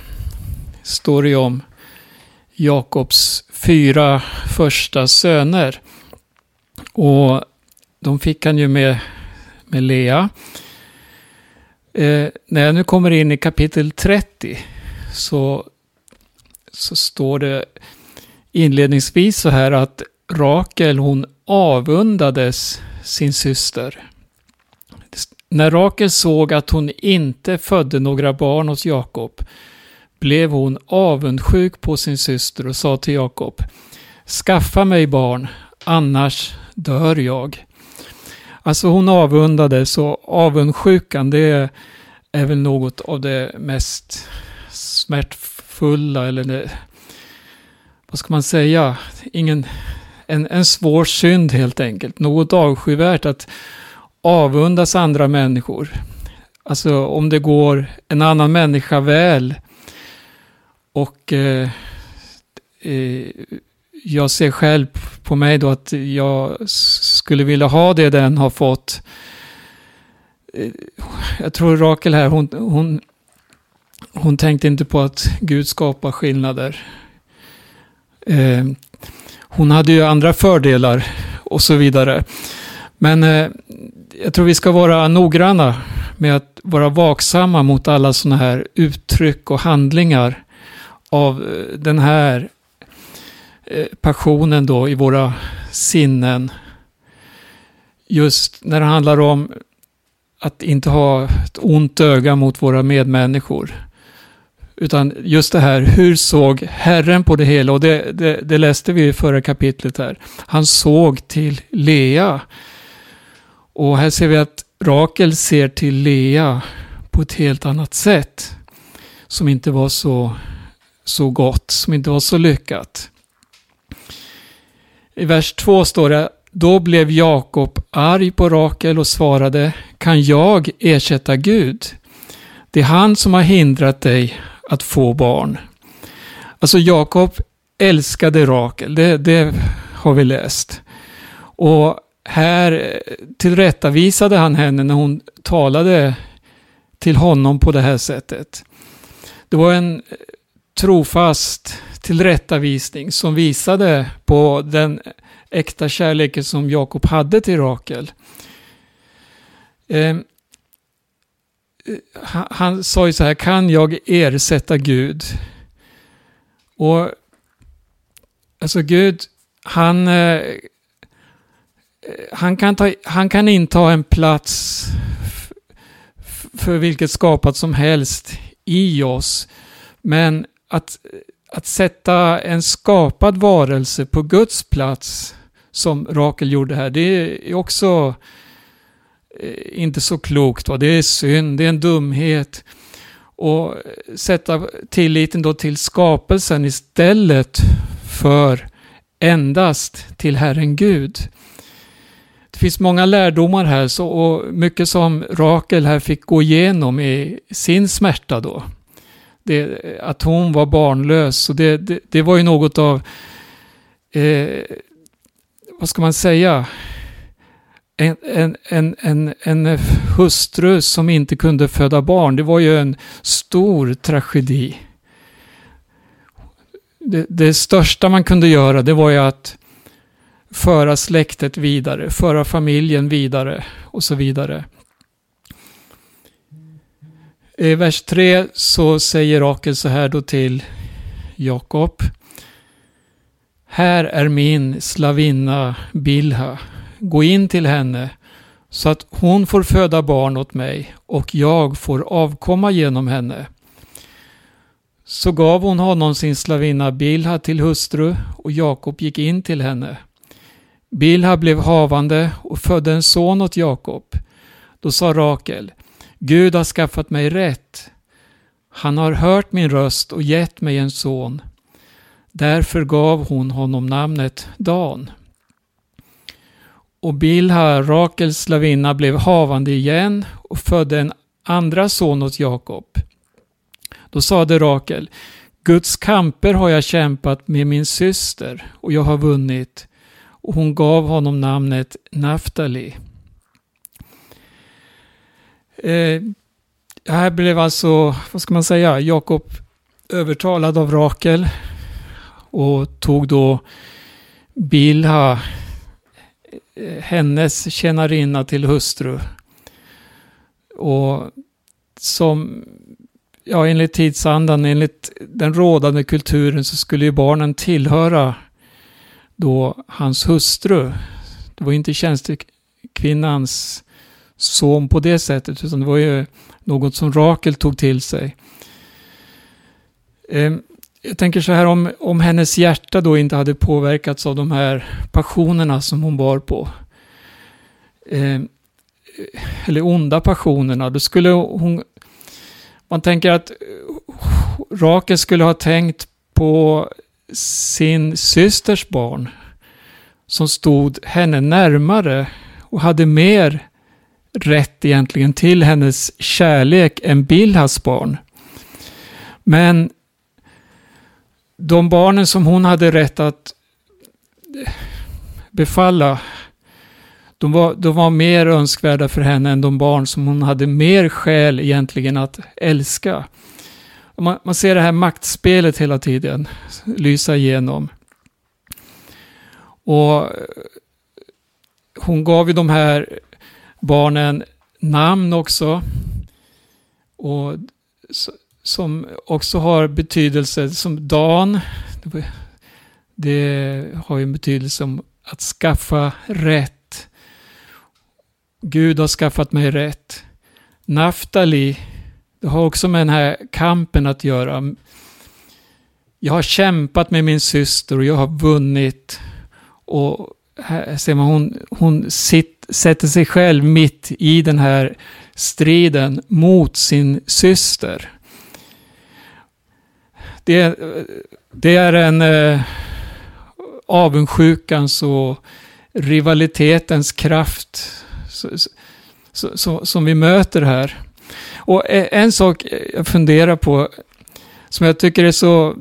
står det om Jakobs fyra första söner. Och de fick han ju med, med Lea. Eh, när jag nu kommer in i kapitel 30 så, så står det inledningsvis så här att Rakel hon avundades sin syster. När Rakel såg att hon inte födde några barn hos Jakob blev hon avundsjuk på sin syster och sa till Jakob Skaffa mig barn, annars dör jag. Alltså hon avundades och avundsjukan det är väl något av det mest smärtfulla eller det, vad ska man säga, ingen, en, en svår synd helt enkelt. Något avskyvärt att avundas andra människor. Alltså om det går en annan människa väl och eh, eh, jag ser själv på mig då att jag skulle vilja ha det den har fått. Eh, jag tror Rakel här, hon, hon, hon tänkte inte på att Gud skapar skillnader. Eh, hon hade ju andra fördelar och så vidare. Men eh, jag tror vi ska vara noggranna med att vara vaksamma mot alla sådana här uttryck och handlingar av eh, den här eh, passionen då i våra sinnen. Just när det handlar om att inte ha ett ont öga mot våra medmänniskor. Utan just det här, hur såg Herren på det hela? Och det, det, det läste vi i förra kapitlet här. Han såg till Lea. Och här ser vi att Rakel ser till Lea på ett helt annat sätt. Som inte var så, så gott, som inte var så lyckat. I vers 2 står det Då blev Jakob arg på Rakel och svarade Kan jag ersätta Gud? Det är han som har hindrat dig att få barn. Alltså Jakob älskade Rakel, det, det har vi läst. Och här tillrättavisade han henne när hon talade till honom på det här sättet. Det var en eh, trofast tillrättavisning som visade på den äkta kärleken som Jakob hade till Rakel. Ehm, eh, han sa ju så här, kan jag ersätta Gud? Och alltså Gud, han eh, han kan, ta, han kan inta en plats för vilket skapat som helst i oss. Men att, att sätta en skapad varelse på Guds plats som Rakel gjorde här, det är också eh, inte så klokt. Va? Det är synd, det är en dumhet. Och sätta tilliten då till skapelsen istället för endast till Herren Gud. Det finns många lärdomar här så, och mycket som Rakel här fick gå igenom i sin smärta då. Det, att hon var barnlös och det, det, det var ju något av, eh, vad ska man säga, en, en, en, en, en hustru som inte kunde föda barn. Det var ju en stor tragedi. Det, det största man kunde göra det var ju att föra släktet vidare, föra familjen vidare och så vidare. I vers 3 så säger Rakel så här då till Jakob. Här är min slavinna Bilha. Gå in till henne så att hon får föda barn åt mig och jag får avkomma genom henne. Så gav hon honom sin slavinna Bilha till hustru och Jakob gick in till henne. Bilha blev havande och födde en son åt Jakob. Då sa Rakel, Gud har skaffat mig rätt. Han har hört min röst och gett mig en son. Därför gav hon honom namnet Dan. Och Bilha, Rakels slavinna, blev havande igen och födde en andra son åt Jakob. Då sade Rakel, Guds kamper har jag kämpat med min syster och jag har vunnit. Och hon gav honom namnet Naftali. Eh, här blev alltså, vad ska man säga, Jakob övertalad av Rakel och tog då Bilha, eh, hennes tjänarinna till hustru. Och som, ja enligt tidsandan, enligt den rådande kulturen så skulle ju barnen tillhöra då hans hustru. Det var inte tjänstekvinnans son på det sättet, utan det var ju något som Rakel tog till sig. Ehm, jag tänker så här om, om hennes hjärta då inte hade påverkats av de här passionerna som hon bar på. Ehm, eller onda passionerna. Då skulle hon... Man tänker att Rakel skulle ha tänkt på sin systers barn. Som stod henne närmare och hade mer rätt egentligen till hennes kärlek än Bilhas barn. Men de barnen som hon hade rätt att befalla, de var, de var mer önskvärda för henne än de barn som hon hade mer skäl egentligen att älska. Man, man ser det här maktspelet hela tiden lysa igenom. Och eh, hon gav ju de här barnen namn också. Och som också har betydelse som Dan. Det har ju en betydelse som att skaffa rätt. Gud har skaffat mig rätt. Naftali, det har också med den här kampen att göra. Jag har kämpat med min syster och jag har vunnit. Och här ser man, hon, hon sitt, sätter sig själv mitt i den här striden mot sin syster det, det är en eh, avundsjukans och rivalitetens kraft så, så, så, som vi möter här. Och e- en sak jag funderar på, som jag tycker är så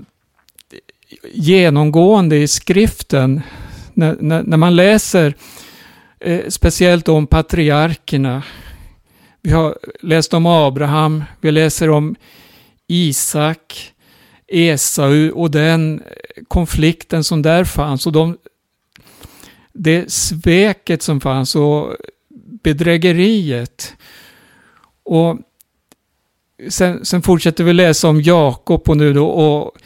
genomgående i skriften, när, när, när man läser eh, speciellt om patriarkerna. Vi har läst om Abraham, vi läser om Isak, Esau och den konflikten som där fanns och de, det sveket som fanns och bedrägeriet. Och sen, sen fortsätter vi läsa om Jakob och nu då och,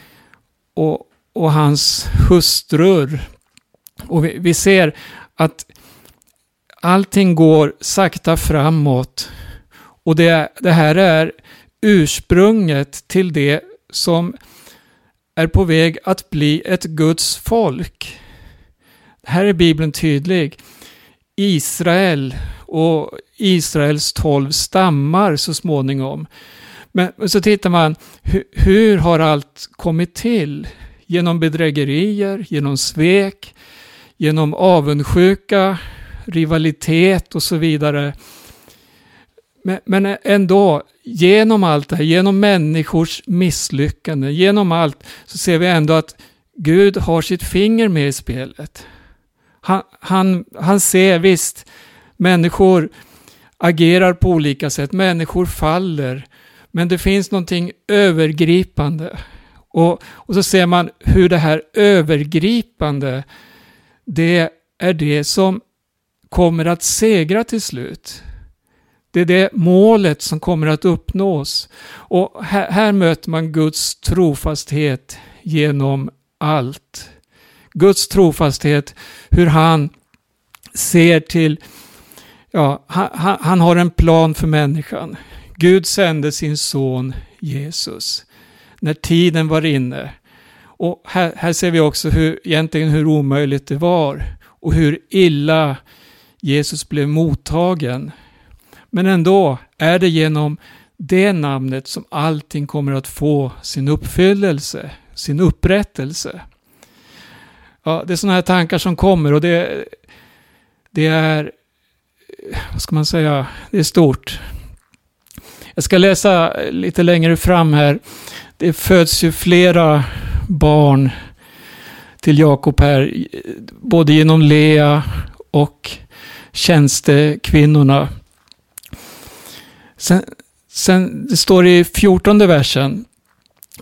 och, och hans hustrur. Och vi, vi ser att allting går sakta framåt. Och det, det här är ursprunget till det som är på väg att bli ett Guds folk. Här är Bibeln tydlig. Israel och Israels tolv stammar så småningom. Men så tittar man, hur, hur har allt kommit till? Genom bedrägerier, genom svek, genom avundsjuka, rivalitet och så vidare. Men, men ändå, genom allt det här, genom människors misslyckande, genom allt, så ser vi ändå att Gud har sitt finger med i spelet. Han, han, han ser visst, människor agerar på olika sätt, människor faller, men det finns någonting övergripande. Och, och så ser man hur det här övergripande, det är det som kommer att segra till slut. Det är det målet som kommer att uppnås. Och här, här möter man Guds trofasthet genom allt. Guds trofasthet, hur han ser till, ja, han, han, har en plan för människan. Gud sände sin son Jesus. när tiden var inne. Och här, här ser vi också hur, egentligen hur omöjligt det var och hur illa Jesus blev mottagen. Men ändå är det genom det namnet som allting kommer att få sin uppfyllelse, sin upprättelse. Ja, det är sådana här tankar som kommer och det, det är, vad ska man säga, det är stort. Jag ska läsa lite längre fram här. Det föds ju flera barn till Jakob här, både genom Lea och tjänstekvinnorna. Sen, sen, det står i fjortonde versen.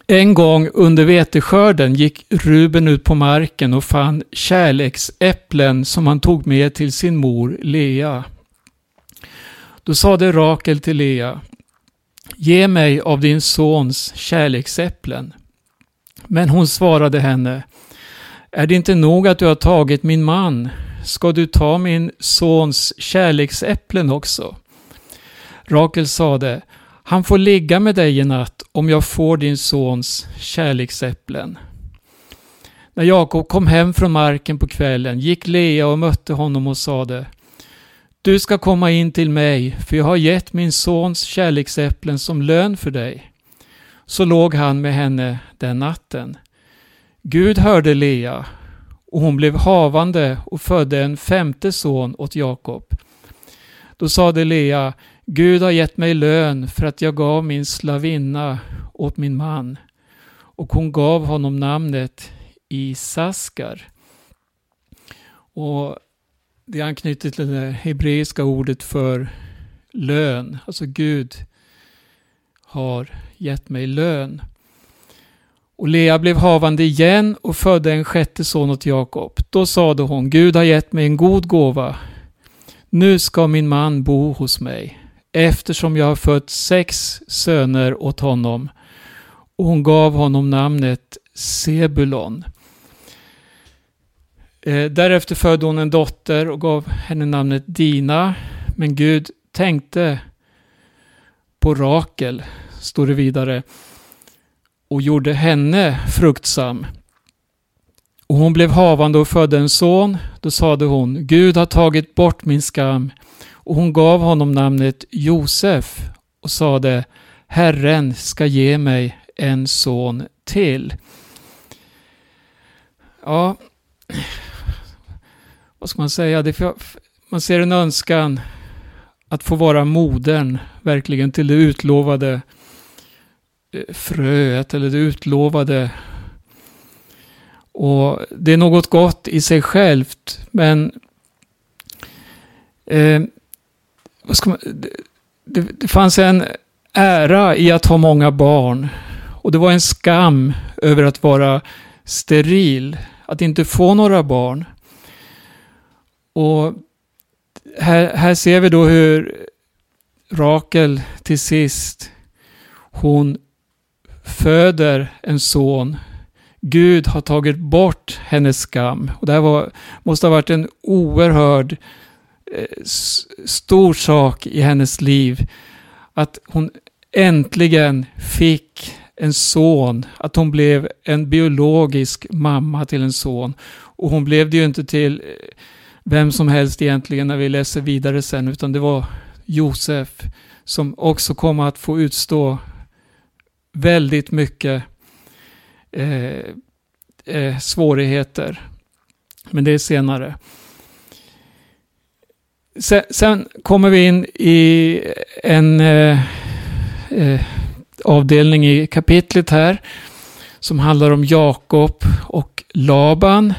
En gång under veteskörden gick Ruben ut på marken och fann kärleksäpplen som han tog med till sin mor Lea. Då sade Rakel till Lea, Ge mig av din sons kärleksäpplen. Men hon svarade henne, Är det inte nog att du har tagit min man? Ska du ta min sons kärleksäpplen också? Rakel sade, han får ligga med dig i natt om jag får din sons kärleksäpplen. När Jakob kom hem från marken på kvällen gick Lea och mötte honom och sade du ska komma in till mig, för jag har gett min sons kärleksäpplen som lön för dig. Så låg han med henne den natten. Gud hörde Lea, och hon blev havande och födde en femte son åt Jakob. Då sade Lea, Gud har gett mig lön för att jag gav min slavinna åt min man. Och hon gav honom namnet Isaskar. Och det anknyter till det hebreiska ordet för lön. Alltså Gud har gett mig lön. Och Lea blev havande igen och födde en sjätte son åt Jakob. Då sade hon, Gud har gett mig en god gåva. Nu ska min man bo hos mig eftersom jag har fött sex söner åt honom. Och hon gav honom namnet Sebulon. Eh, därefter födde hon en dotter och gav henne namnet Dina. Men Gud tänkte på Rakel, står det vidare, och gjorde henne fruktsam. Och hon blev havande och födde en son. Då sade hon, Gud har tagit bort min skam och hon gav honom namnet Josef och sade Herren ska ge mig en son till. Ja, vad ska man säga? man ser en önskan att få vara modern verkligen till det utlovade eh, fröet eller det utlovade. Och det är något gott i sig självt, men eh, vad ska man, det, det fanns en ära i att ha många barn. Och det var en skam över att vara steril, att inte få några barn. Och här, här ser vi då hur Rakel till sist, hon föder en son. Gud har tagit bort hennes skam. Och det här var, måste ha varit en oerhörd Eh, stor sak i hennes liv. Att hon äntligen fick en son, att hon blev en biologisk mamma till en son. Och hon blev det ju inte till eh, vem som helst egentligen när vi läser vidare sen, utan det var Josef som också kom att få utstå väldigt mycket eh, eh, svårigheter. Men det är senare. Sen, sen, kommer vi in i en eh, eh, avdelning i kapitlet här som handlar om Jakob och Laban.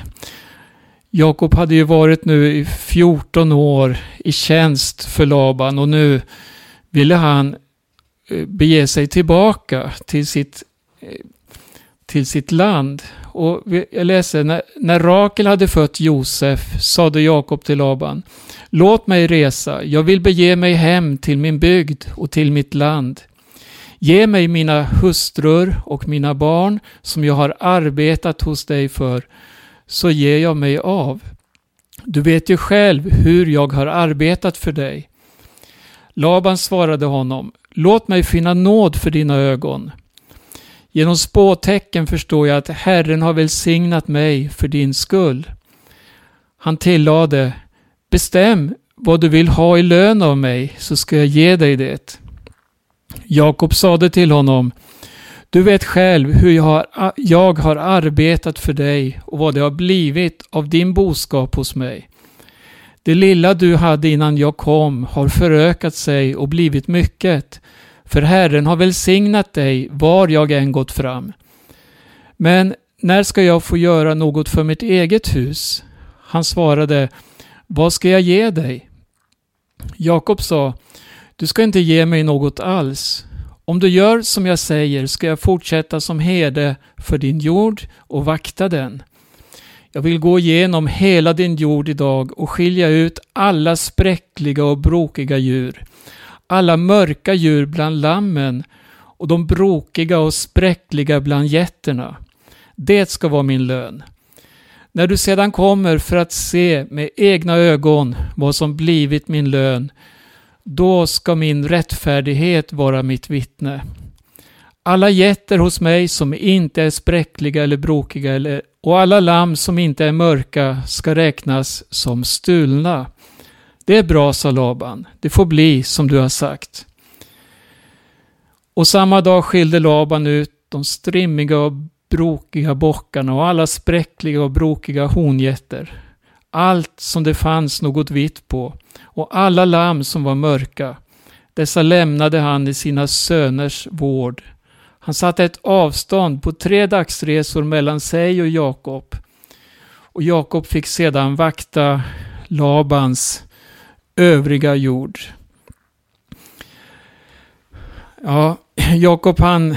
Jakob hade ju varit nu i 14 år i tjänst för Laban och nu ville han eh, bege sig tillbaka till sitt, eh, till sitt land. Och jag läser, när, när Rakel hade fött Josef sade Jakob till Laban Låt mig resa, jag vill bege mig hem till min bygd och till mitt land. Ge mig mina hustrur och mina barn som jag har arbetat hos dig för, så ger jag mig av. Du vet ju själv hur jag har arbetat för dig. Laban svarade honom, låt mig finna nåd för dina ögon. Genom spåtecken förstår jag att Herren har välsignat mig för din skull. Han tillade, bestäm vad du vill ha i lön av mig så ska jag ge dig det. Jakob sade till honom, du vet själv hur jag har, jag har arbetat för dig och vad det har blivit av din boskap hos mig. Det lilla du hade innan jag kom har förökat sig och blivit mycket, för Herren har välsignat dig var jag än gått fram. Men när ska jag få göra något för mitt eget hus? Han svarade, vad ska jag ge dig? Jakob sa, du ska inte ge mig något alls. Om du gör som jag säger ska jag fortsätta som herde för din jord och vakta den. Jag vill gå igenom hela din jord idag och skilja ut alla spräckliga och brokiga djur, alla mörka djur bland lammen och de brokiga och spräckliga bland getterna. Det ska vara min lön. När du sedan kommer för att se med egna ögon vad som blivit min lön, då ska min rättfärdighet vara mitt vittne. Alla getter hos mig som inte är spräckliga eller brokiga eller, och alla lamm som inte är mörka ska räknas som stulna. Det är bra, sa Laban. Det får bli som du har sagt. Och samma dag skilde Laban ut de strimmiga och brokiga bockarna och alla spräckliga och brokiga hongetter. Allt som det fanns något vitt på och alla lamm som var mörka. Dessa lämnade han i sina söners vård. Han satte ett avstånd på tre dagsresor mellan sig och Jakob. Och Jakob fick sedan vakta Labans övriga jord. Ja, Jakob han,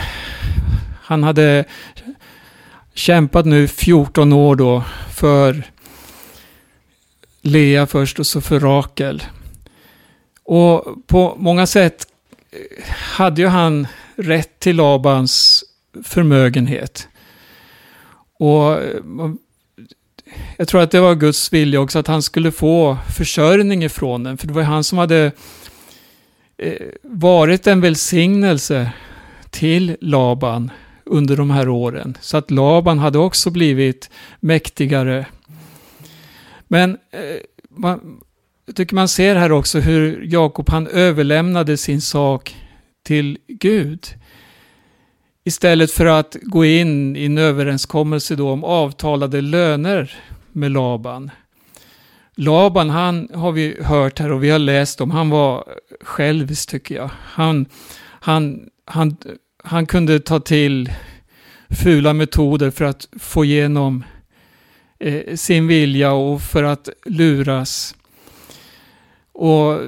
han hade kämpat nu 14 år då för Lea först och så för Rakel. Och på många sätt eh, hade ju han rätt till Labans förmögenhet. Och eh, jag tror att det var Guds vilja också att han skulle få försörjning ifrån den. För det var han som hade eh, varit en välsignelse till Laban under de här åren. Så att Laban hade också blivit mäktigare. Men eh, man, jag tycker man ser här också hur Jakob han överlämnade sin sak till Gud. Istället för att gå in i en överenskommelse då om avtalade löner med Laban. Laban, han har vi hört här och vi har läst om, han var självisk tycker jag. Han, han, han, han kunde ta till fula metoder för att få igenom eh, sin vilja och för att luras. Och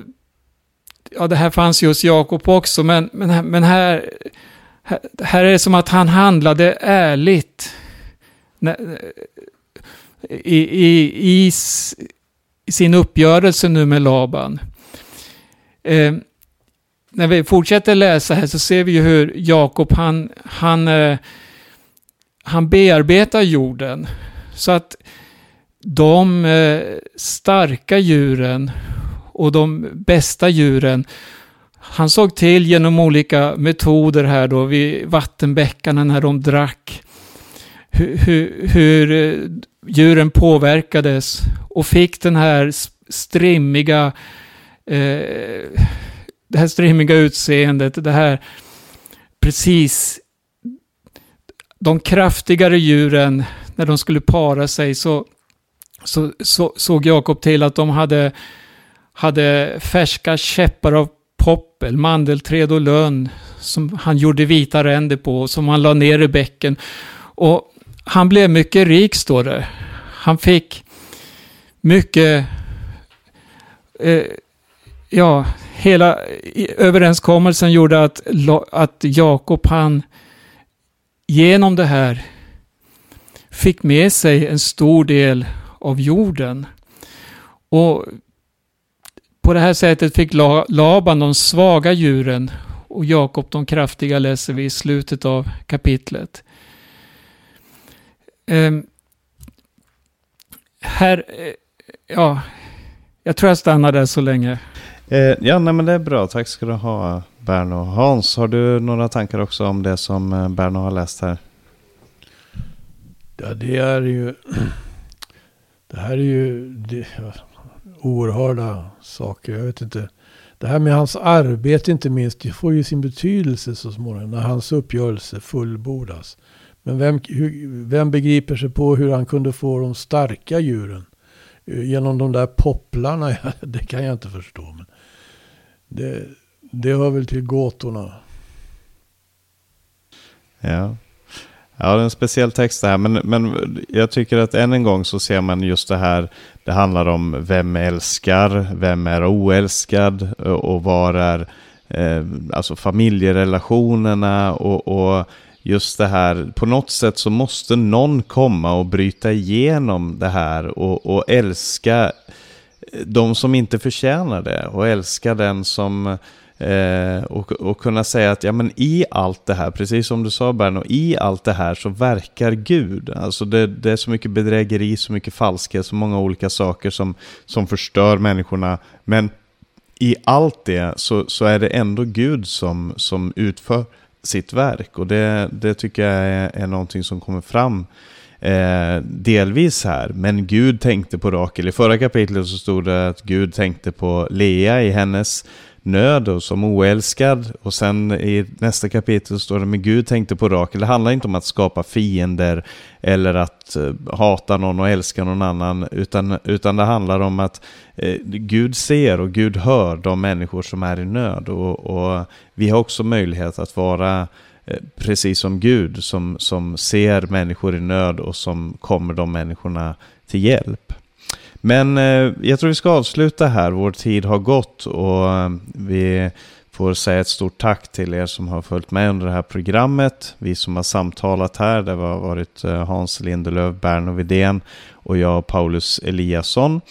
ja, det här fanns ju hos Jakob också, men, men, men här, här, här är det som att han handlade ärligt. I, i, i, i sin uppgörelse nu med Laban. Eh, när vi fortsätter läsa här så ser vi ju hur Jakob han, han, eh, han bearbetar jorden. Så att de eh, starka djuren och de bästa djuren. Han såg till genom olika metoder här då vid vattenbäckarna när de drack. Hur, hur, hur djuren påverkades och fick den här strimmiga eh, det här strimmiga utseendet, det här precis de kraftigare djuren, när de skulle para sig så, så, så såg Jakob till att de hade hade färska käppar av poppel, mandelträd och lönn som han gjorde vita ränder på, som han la ner i bäcken. Och han blev mycket rik, står det. Han fick mycket, eh, ja, hela överenskommelsen gjorde att, att Jakob, han genom det här fick med sig en stor del av jorden. Och på det här sättet fick Laban de svaga djuren och Jakob de kraftiga läser vi i slutet av kapitlet. Um, här, eh, ja, jag tror jag stannar där så länge. Eh, ja, nej, men det är bra. Tack ska du ha, Berno. Hans, har du några tankar också om det som eh, Berno har läst här? Ja, det är ju... Det här är ju det, oerhörda saker. Jag vet inte. Det här med hans arbete inte minst, det får ju sin betydelse så småningom när hans uppgörelse fullbordas. Men vem, hur, vem begriper sig på hur han kunde få de starka djuren? Eh, genom de där popplarna, det kan jag inte förstå. Men det, det hör väl till gåtorna. Ja. Ja, det är en speciell text det här. Men, men jag tycker att än en gång så ser man just det här. Det handlar om vem älskar, vem är oälskad eh, och var är eh, alltså familjerelationerna och, och just det här, på något sätt så måste någon komma och bryta igenom det här och, och älska de som inte förtjänar det och älska den som Eh, och, och kunna säga att ja, men i allt det här, precis som du sa Berno, i allt det här så verkar Gud. Alltså det, det, är så mycket bedrägeri, så mycket falskhet, så många olika saker som, som förstör människorna. Men i allt det så, så är det ändå Gud som, som utför sitt verk. Och det, det tycker jag är, är någonting som kommer fram eh, delvis här. Men Gud tänkte på Rakel. I förra kapitlet så stod det att Gud tänkte på Lea i hennes nöd och som oälskad. Och sen i nästa kapitel står det med Gud tänkte på Rakel. Det handlar inte om att skapa fiender eller att eh, hata någon och älska någon annan. Utan, utan det handlar om att eh, Gud ser och Gud hör de människor som är i nöd. Och, och vi har också möjlighet att vara eh, precis som Gud som, som ser människor i nöd och som kommer de människorna till hjälp. Men eh, jag tror vi ska avsluta här. Vår tid har gått och eh, vi får säga ett stort tack till er som har följt med under det här programmet. Vi som har samtalat här, det har varit eh, Hans Lindelöf, Berno Vidén och jag Paulus Eliasson.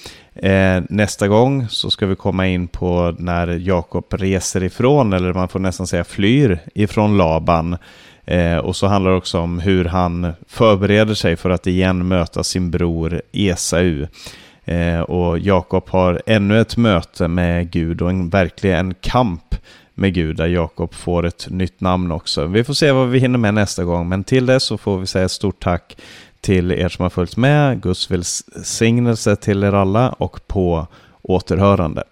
Nästa gång så ska vi komma in på när Jakob reser ifrån, eller man får nästan säga flyr ifrån Laban. Och så handlar det också om hur han förbereder sig för att igen möta sin bror Esau. Eh, och Jakob har ännu ett möte med Gud och en, verkligen en kamp med Gud där Jakob får ett nytt namn också. Vi får se vad vi hinner med nästa gång, men till det så får vi säga stort tack till er som har följt med. Guds välsignelse till er alla och på återhörande.